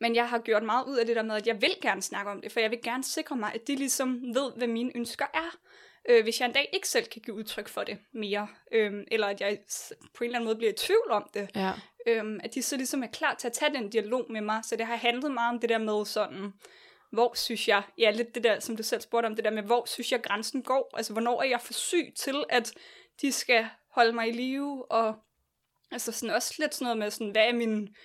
men jeg har gjort meget ud af det der med, at jeg vil gerne snakke om det, for jeg vil gerne sikre mig, at de ligesom ved, hvad mine ønsker er. Øh, hvis jeg en dag ikke selv kan give udtryk for det mere, øhm, eller at jeg på en eller anden måde bliver i tvivl om det, Ja. øhm, at de så ligesom er klar til at tage den dialog med mig. Så det har handlet meget om det der med sådan, hvor synes jeg, ja lidt det der, som du selv spurgte om, det der med, hvor synes jeg grænsen går? Altså, hvornår er jeg for syg til, at de skal holde mig i live, og altså sådan også lidt sådan noget med, sådan, hvad er min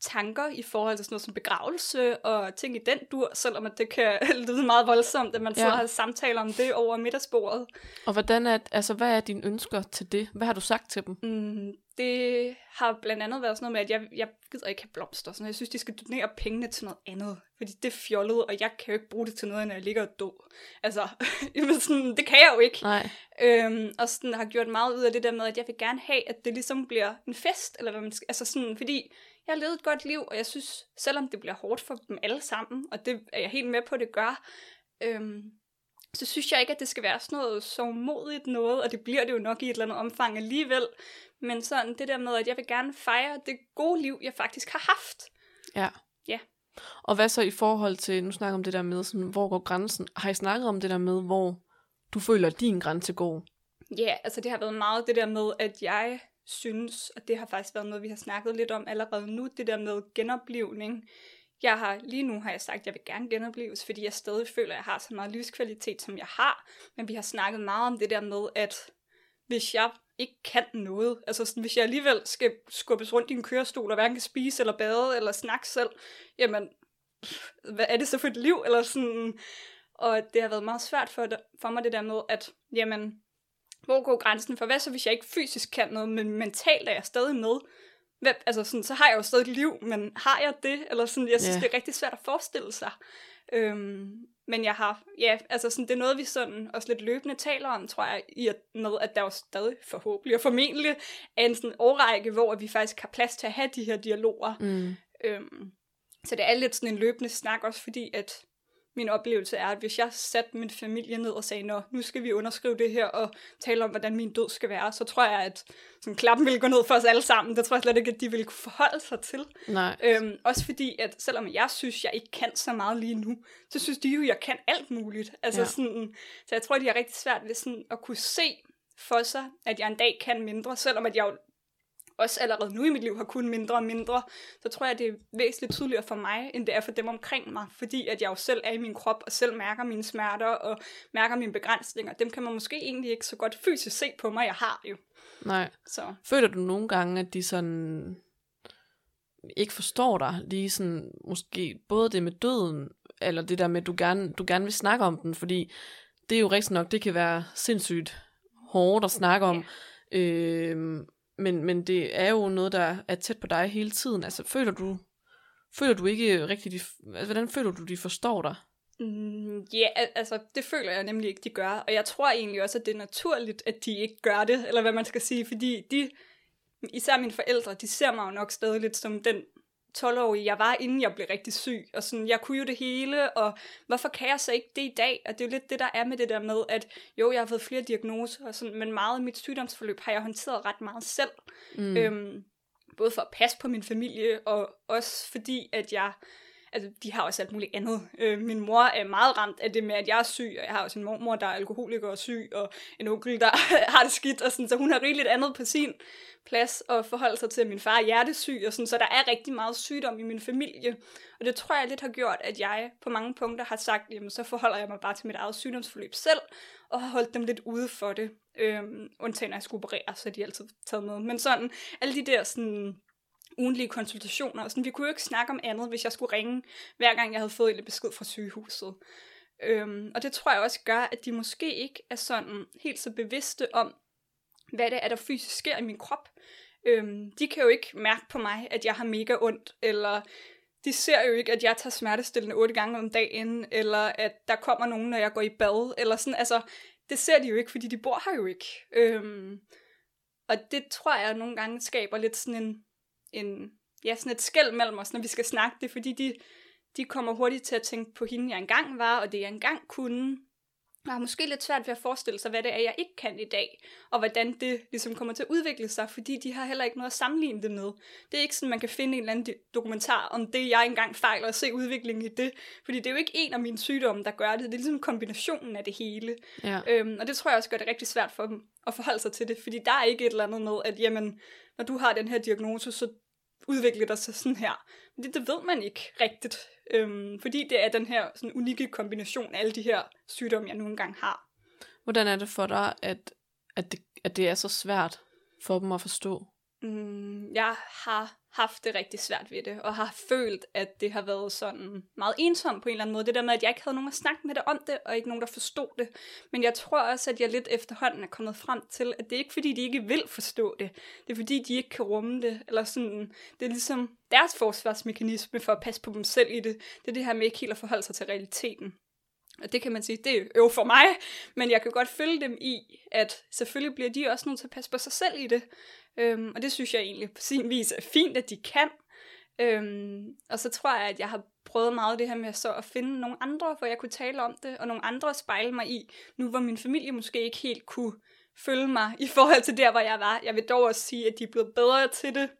tanker i forhold til sådan noget som begravelse og ting i den dur, selvom at det kan lyde meget voldsomt, at man sidder Ja. samtaler om det over middagsbordet. Og hvordan er, altså, hvad er dine ønsker til det? Hvad har du sagt til dem? Mm, det har blandt andet været sådan noget med, at jeg, jeg gider ikke have blomster. Sådan. Jeg synes, de skal donere pengene til noget andet. Fordi det er fjollet, og jeg kan jo ikke bruge det til noget, når jeg ligger og død. Altså, jamen sådan, det kan jeg jo ikke. Nej. Øhm, og sådan har gjort meget ud af det der med, at jeg vil gerne have, at det ligesom bliver en fest, eller hvad man skal, altså sådan, fordi jeg har levet et godt liv, og jeg synes, selvom det bliver hårdt for dem alle sammen, og det er jeg helt med på, det gør, øhm, så synes jeg ikke, at det skal være sådan noget så modigt noget, og det bliver det jo nok i et eller andet omfang alligevel, men sådan det der med, at jeg vil gerne fejre det gode liv, jeg faktisk har haft. Ja. Ja. Og hvad så i forhold til, nu snakker om det der med, sådan, hvor går grænsen? Har I snakket om det der med, hvor du føler, at din grænse går? Ja, altså det har været meget det der med, at jeg synes, og det har faktisk været noget, vi har snakket lidt om allerede nu, det der med genoplivning. Jeg har, lige nu har jeg sagt, at jeg vil gerne genopleves, fordi jeg stadig føler, at jeg har så meget livskvalitet, som jeg har. Men vi har snakket meget om det der med, at hvis jeg ikke kan noget, altså sådan, hvis jeg alligevel skal skubbes rundt i en kørestol, og hverken kan spise eller bade eller snakke selv, jamen, hvad er det så for et liv? Eller sådan, og det har været meget svært for, for mig det der med, at jamen, hvor går grænsen for, hvad så hvis jeg ikke fysisk kan noget, men mentalt er jeg stadig med? Hvad, altså sådan, så har jeg jo stadig et liv, men har jeg det? Eller sådan, jeg synes, Ja. det er rigtig svært at forestille sig. Øhm, men jeg har, ja, altså sådan, det er noget, vi sådan også lidt løbende taler om, tror jeg, i at, med, at der jo stadig forhåbentlig og formentlig er en sådan årrække, hvor vi faktisk har plads til at have de her dialoger. Mm. Øhm, så det er lidt sådan en løbende snak også, fordi at min oplevelse er, at hvis jeg satte min familie ned og sagde, Nå, nu skal vi underskrive det her og tale om, hvordan min død skal være, så tror jeg, at sådan, klappen ville gå ned for os alle sammen. Det tror jeg slet ikke, at de ville kunne forholde sig til. Nej. Øhm, også fordi, at selvom jeg synes, jeg ikke kan så meget lige nu, så synes de jo, at jeg kan alt muligt. Altså Ja. sådan, så jeg tror, de har rigtig svært ved sådan at kunne se for sig, at jeg en dag kan mindre, selvom at jeg jo også allerede nu i mit liv har kun mindre og mindre, så tror jeg, det er væsentligt tydeligere for mig, end det er for dem omkring mig, fordi at jeg jo selv er i min krop, og selv mærker mine smerter, og mærker mine begrænsninger. Dem kan man måske egentlig ikke så godt fysisk se på mig, jeg har jo. Nej. Så Føler du nogle gange, at de sådan ikke forstår dig, lige sådan, måske både det med døden, eller det der med, at du gerne, du gerne vil snakke om den, fordi det er jo rigtig nok, det kan være sindssygt hårdt at snakke om, øhm, men, men det er jo noget, der er tæt på dig hele tiden. Altså, føler du, føler du ikke rigtig, de, altså, hvordan føler du, de forstår dig? Mm, Ja, altså det føler jeg nemlig ikke, de gør. Og jeg tror egentlig også, at det er naturligt, at de ikke gør det, eller hvad man skal sige, fordi de, især mine forældre, de ser mig jo nok stadig lidt som den 12-årige, jeg var, inden jeg blev rigtig syg. Og sådan, jeg kunne jo det hele, og hvorfor kan jeg så ikke det i dag? Og det er jo lidt det, der er med det der med, at jo, jeg har fået flere diagnoser, og sådan, men meget af mit sygdomsforløb har jeg håndteret ret meget selv. Mm. Øhm, både for at passe på min familie, og også fordi, at jeg altså, de har også alt muligt andet. Øh, min mor er meget ramt af det med, at jeg er syg, og jeg har også en mormor, der er alkoholiker og syg, og en onkel, der har det skidt, og sådan, så hun har rigeligt andet på sin plads og forholde sig til, at min far er hjertesyg, og sådan, så der er rigtig meget sygdom i min familie. Og det tror jeg lidt har gjort, at jeg på mange punkter har sagt, jamen så forholder jeg mig bare til mit eget sygdomsforløb selv, og har holdt dem lidt ude for det. Øhm, undtagen når jeg skulle operere, så de altid taget med. Men sådan, alle de der sådan, ugenlige konsultationer. Og sådan, vi kunne jo ikke snakke om andet, hvis jeg skulle ringe, hver gang jeg havde fået en besked fra sygehuset. Øhm, og det tror jeg også gør, at de måske ikke er sådan helt så bevidste om, hvad det er, der fysisk sker i min krop. Øhm, de kan jo ikke mærke på mig, at jeg har mega ondt, eller de ser jo ikke, at jeg tager smertestillende otte gange om dagen, eller at der kommer nogen, når jeg går i bad, eller sådan, altså, det ser de jo ikke, fordi de bor her jo ikke. Øhm, og det tror jeg nogle gange skaber lidt sådan en, en ja, sådan et skæld mellem os, når vi skal snakke det, fordi de, de kommer hurtigt til at tænke på hende, jeg engang var, og det jeg engang kunne. Og har måske lidt svært ved at forestille sig, hvad det er, jeg ikke kan i dag, og hvordan det ligesom kommer til at udvikle sig, fordi de har heller ikke noget at sammenligne det med. Det er ikke sådan, man kan finde en eller anden dokumentar om det, jeg engang fejler, og se udviklingen i det, fordi det er jo ikke en af mine sygdomme, der gør det, det er ligesom kombinationen af det hele. Ja. Øhm, og det tror jeg også gør det rigtig svært for dem at forholde sig til det, fordi der er ikke et eller andet med, at jamen, når du har den her diagnose, så udvikler det sig sådan her. Men det, det ved man ikke rigtigt, øhm, fordi det er den her sådan unikke kombination af alle de her sygdomme, jeg nu engang har. Hvordan er det for dig, at, at, det, at det er så svært for dem at forstå? Mm, jeg har haft det rigtig svært ved det, og har følt, at det har været sådan meget ensomt på en eller anden måde. Det der med, at jeg ikke havde nogen at snakke med det om det, og ikke nogen, der forstod det. Men jeg tror også, at jeg lidt efterhånden er kommet frem til, at det er ikke fordi, de ikke vil forstå det. Det er fordi, de ikke kan rumme det. Eller sådan, det er ligesom deres forsvarsmekanisme for at passe på dem selv i det. Det er det her med ikke helt at forholde sig til realiteten. Og det kan man sige, det er jo for mig, men jeg kan godt følge dem i, at selvfølgelig bliver de også nødt til at passe på sig selv i det. Øhm, og det synes jeg egentlig på sin vis er fint, at de kan. Øhm, og så tror jeg, at jeg har prøvet meget det her med så at finde nogle andre, hvor jeg kunne tale om det, og nogle andre at spejle mig i, nu hvor min familie måske ikke helt kunne følge mig i forhold til der, hvor jeg var. Jeg vil dog også sige, at de er blevet bedre til det,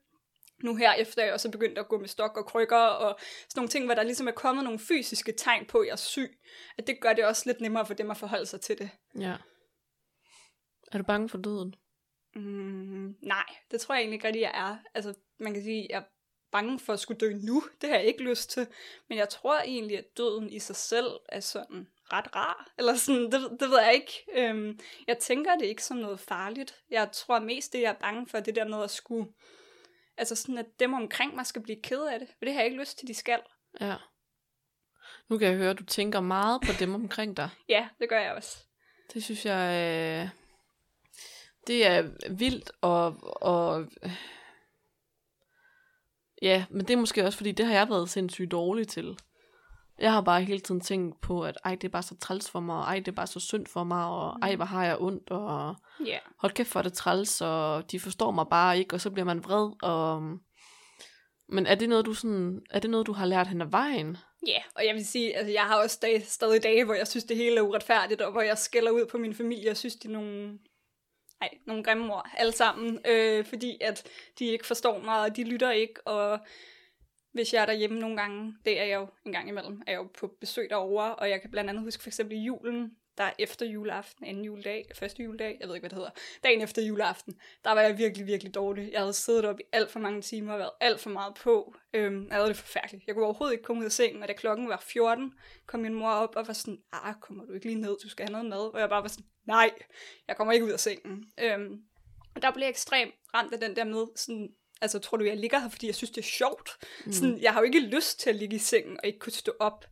nu her, efter jeg også er begyndt at gå med stok og krykker, og sådan nogle ting, hvor der ligesom er kommet nogle fysiske tegn på, at jeg er syg, at det gør det også lidt nemmere for dem at forholde sig til det. Ja. Er du bange for døden? Mm, nej, det tror jeg egentlig ikke rigtig, jeg er. Altså, man kan sige, jeg er bange for at skulle dø nu. Det har jeg ikke lyst til. Men jeg tror egentlig, at døden i sig selv er sådan ret rar. Eller sådan, det, det ved jeg ikke. Øhm, jeg tænker det ikke som noget farligt. Jeg tror mest, det jeg er bange for, det der med at skulle... Altså sådan, at dem omkring mig skal blive ked af det. For det har jeg ikke lyst til, de skal. Ja. Nu kan jeg høre, at du tænker meget på dem omkring dig. Ja, det gør jeg også. Det synes jeg, øh, det er vildt, og, og ja, men det er måske også, fordi det har jeg været sindssygt dårlig til. Jeg har bare hele tiden tænkt på, at ej, det er bare så træls for mig, og ej, det er bare så synd for mig, og ej, hvor har jeg ondt, og Ja. hold kæft for det træls, og de forstår mig bare ikke, og så bliver man vred, og... Men er det noget, du sådan, er det noget, du har lært hen ad vejen? Ja, og jeg vil sige, altså jeg har også dage, stadig dage, hvor jeg synes, det hele er uretfærdigt, og hvor jeg skælder ud på min familie, og synes, de er nogle, ej, nogle grimme ord, alle sammen, øh, fordi at de ikke forstår mig, og de lytter ikke, og hvis jeg er derhjemme nogle gange, det er jeg jo en gang imellem, er jeg jo på besøg derovre, og jeg kan blandt andet huske for eksempel julen, der efter juleaften, anden juledag, første juledag, jeg ved ikke, hvad det hedder, dagen efter juleaften, der var jeg virkelig, virkelig dårlig. Jeg havde siddet op i alt for mange timer og været alt for meget på. Øhm, jeg havde det forfærdeligt. Jeg kunne overhovedet ikke komme ud af sengen, og da klokken var 14, kom min mor op og var sådan, ah, kommer du ikke lige ned, du skal have noget mad? Og jeg bare var sådan, nej, jeg kommer ikke ud af sengen. Øhm, og der blev jeg ekstremt ramt af den der med, sådan, altså tror du, jeg ligger her, fordi jeg synes, det er sjovt? Mm. Sådan, jeg har jo ikke lyst til at ligge i sengen og ikke kunne stå op.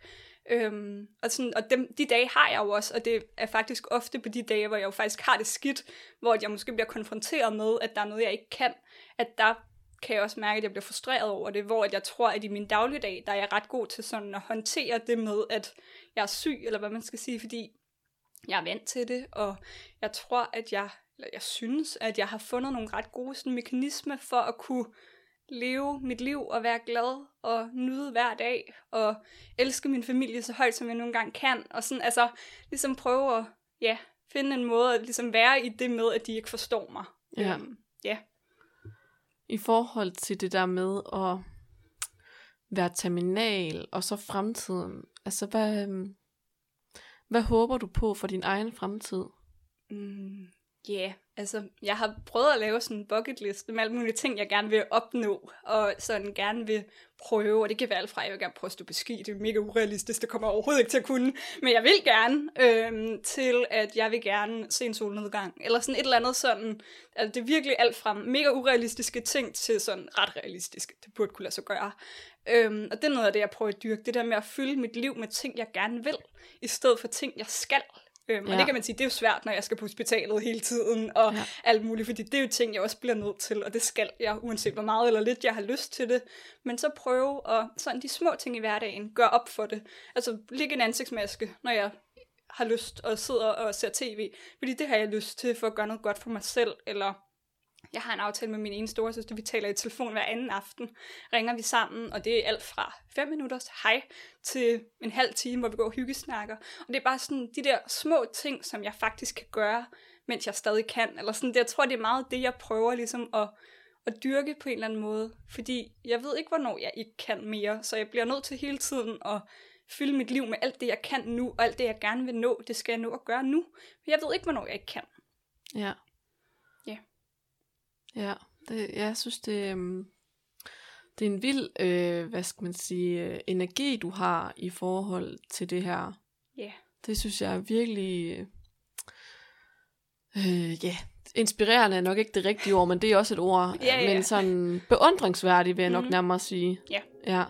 Øhm, og sådan, og dem, de dage har jeg jo også, og det er faktisk ofte på de dage, hvor jeg jo faktisk har det skidt, hvor jeg måske bliver konfronteret med, at der er noget, jeg ikke kan, at der kan jeg også mærke, at jeg bliver frustreret over det, hvor jeg tror, at i min dagligdag, der er jeg ret god til sådan at håndtere det med, at jeg er syg, eller hvad man skal sige, fordi jeg er vant til det, og jeg tror, at jeg, eller jeg synes, at jeg har fundet nogle ret gode sådan, mekanismer for at kunne leve mit liv og være glad og nyde hver dag og elske min familie så højt, som jeg nogle gange kan. Og sådan, altså, ligesom prøve at ja, finde en måde at ligesom være i det med, at de ikke forstår mig. Ja. Øhm, ja. I forhold til det der med at være terminal, og så fremtiden, altså hvad, øhm, hvad håber du på for din egen fremtid? Mm, Ja, yeah, altså jeg har prøvet at lave sådan en bucket list med alle mulige ting, jeg gerne vil opnå, og sådan gerne vil prøve, og det kan være alt fra, jeg vil gerne prøve at stå beski, det er mega urealistisk, det kommer jeg overhovedet ikke til at kunne, men jeg vil gerne, øhm, til at jeg vil gerne se en solnedgang, eller sådan et eller andet sådan, altså det er virkelig alt fra mega urealistiske ting til sådan ret realistiske, det burde kunne lade sig gøre. Øhm, og det er noget af det, jeg prøver at dyrke, det der med at fylde mit liv med ting, jeg gerne vil, i stedet for ting, jeg skal. Øhm, ja. Og det kan man sige, det er jo svært, når jeg skal på hospitalet hele tiden, og ja. alt muligt, fordi det er jo ting, jeg også bliver nødt til, og det skal jeg, uanset hvor meget eller lidt jeg har lyst til det. Men så prøve at, sådan de små ting i hverdagen, gøre op for det. Altså, ligge en ansigtsmaske, når jeg har lyst og sidder og ser tv, fordi det har jeg lyst til for at gøre noget godt for mig selv, eller jeg har en aftale med min ene store søster, vi taler i telefon hver anden aften, ringer vi sammen, og det er alt fra 5 minutters hej til en halv time, hvor vi går og hyggesnakker. Og det er bare sådan de der små ting, som jeg faktisk kan gøre, mens jeg stadig kan. Eller sådan, det, jeg tror, det er meget det, jeg prøver ligesom at, at dyrke på en eller anden måde. Fordi jeg ved ikke, hvornår jeg ikke kan mere, så jeg bliver nødt til hele tiden at fylde mit liv med alt det, jeg kan nu, og alt det, jeg gerne vil nå, det skal jeg nå at gøre nu. Men jeg ved ikke, hvornår jeg ikke kan. Ja. Ja. Ja, det, jeg synes, det, øhm, det er en vild, øh, hvad skal man sige, øh, energi, du har i forhold til det her. Ja. Yeah. Det synes jeg er virkelig, øh, ja, inspirerende er nok ikke det rigtige ord, men det er også et ord, Ja, ja. men sådan beundringsværdigt vil jeg nok Mhm. nærmere sige. Ja. Ja.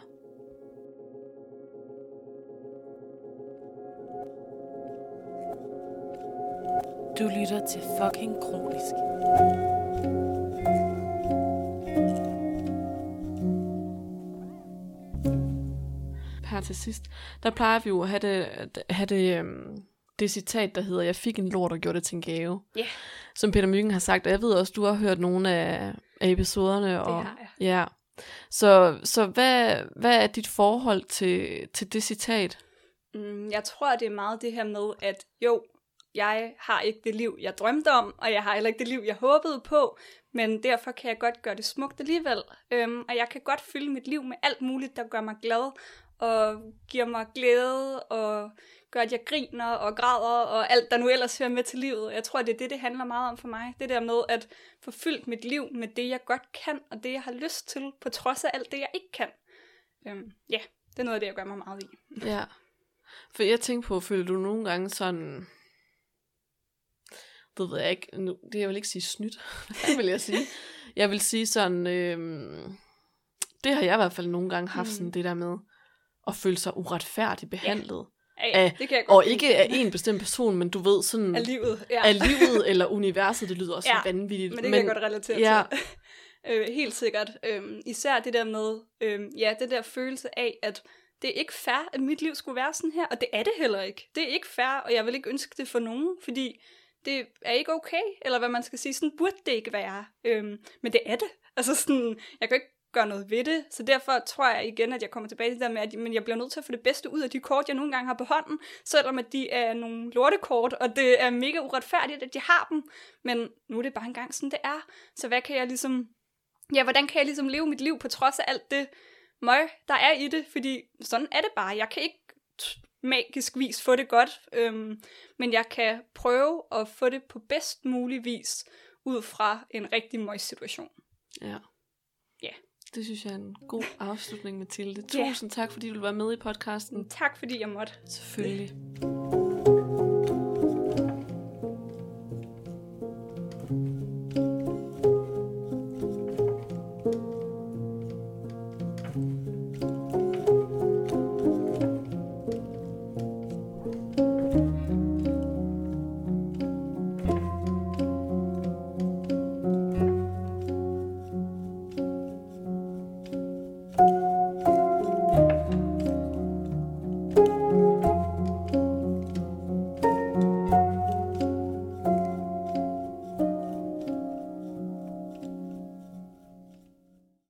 Du lytter til fucking kronisk. Her til sidst, der plejer vi jo at have det, have det, øhm, det citat, der hedder, jeg fik en lort og gjorde det til en gave. Ja. Som Peter Myggen har sagt, og jeg ved også, du har hørt nogle af, af episoderne. Og, har jeg. Ja. Så, så hvad, hvad er dit forhold til, til det citat? Mm, jeg tror, det er meget det her med, at jo, jeg har ikke det liv, jeg drømte om, og jeg har heller ikke det liv, jeg håbede på, men derfor kan jeg godt gøre det smukt alligevel. Øhm, og jeg kan godt fylde mit liv med alt muligt, der gør mig glad, og giver mig glæde, og gør, at jeg griner og græder, og alt, der nu ellers hører med til livet. Jeg tror, det er det, det handler meget om for mig. Det der med at få fyldt mit liv med det, jeg godt kan, og det, jeg har lyst til, på trods af alt det, jeg ikke kan. Øhm, ja, det er noget af det, jeg gør mig meget i. Ja. For jeg tænker på, føler du nogle gange sådan... Det ved jeg ikke. Nu, det jeg vil ikke sige snydt. Hvad vil jeg sige? Jeg vil sige sådan... Øhm, det har jeg i hvert fald nogle gange haft sådan Mm. det der med at føle sig uretfærdigt behandlet. Ja, ja, Af- det kan jeg godt Og lide. ikke af en bestemt person, men du ved sådan... af livet. Ja. af livet eller universet, det lyder også Ja, vanvittigt. Men det kan jeg godt relatere ja. til. øh, helt sikkert. Øhm, især det der med, øhm, ja, det der følelse af, at det er ikke fair, at mit liv skulle være sådan her, og det er det heller ikke. Det er ikke fair, og jeg vil ikke ønske det for nogen, fordi det er ikke okay, eller hvad man skal sige, sådan burde det ikke være. Øhm, men det er det. Altså sådan, jeg kan ikke gøre noget ved det. Så derfor tror jeg igen, at jeg kommer tilbage til det der med, at men jeg bliver nødt til at få det bedste ud af de kort, jeg nogle gange har på hånden, selvom at de er nogle lortekort, og det er mega uretfærdigt, at de har dem. Men nu er det bare engang sådan, det er. Så hvad kan jeg ligesom... Ja, hvordan kan jeg ligesom leve mit liv på trods af alt det møg, der er i det? Fordi sådan er det bare. Jeg kan ikke magisk vis få det godt, øhm, men jeg kan prøve at få det på bedst mulig vis ud fra en rigtig møg situation. Ja. Det synes jeg er en god afslutning, Mathilde. Tusind tak, fordi du vil være med i podcasten. Tak fordi jeg måtte. Selvfølgelig.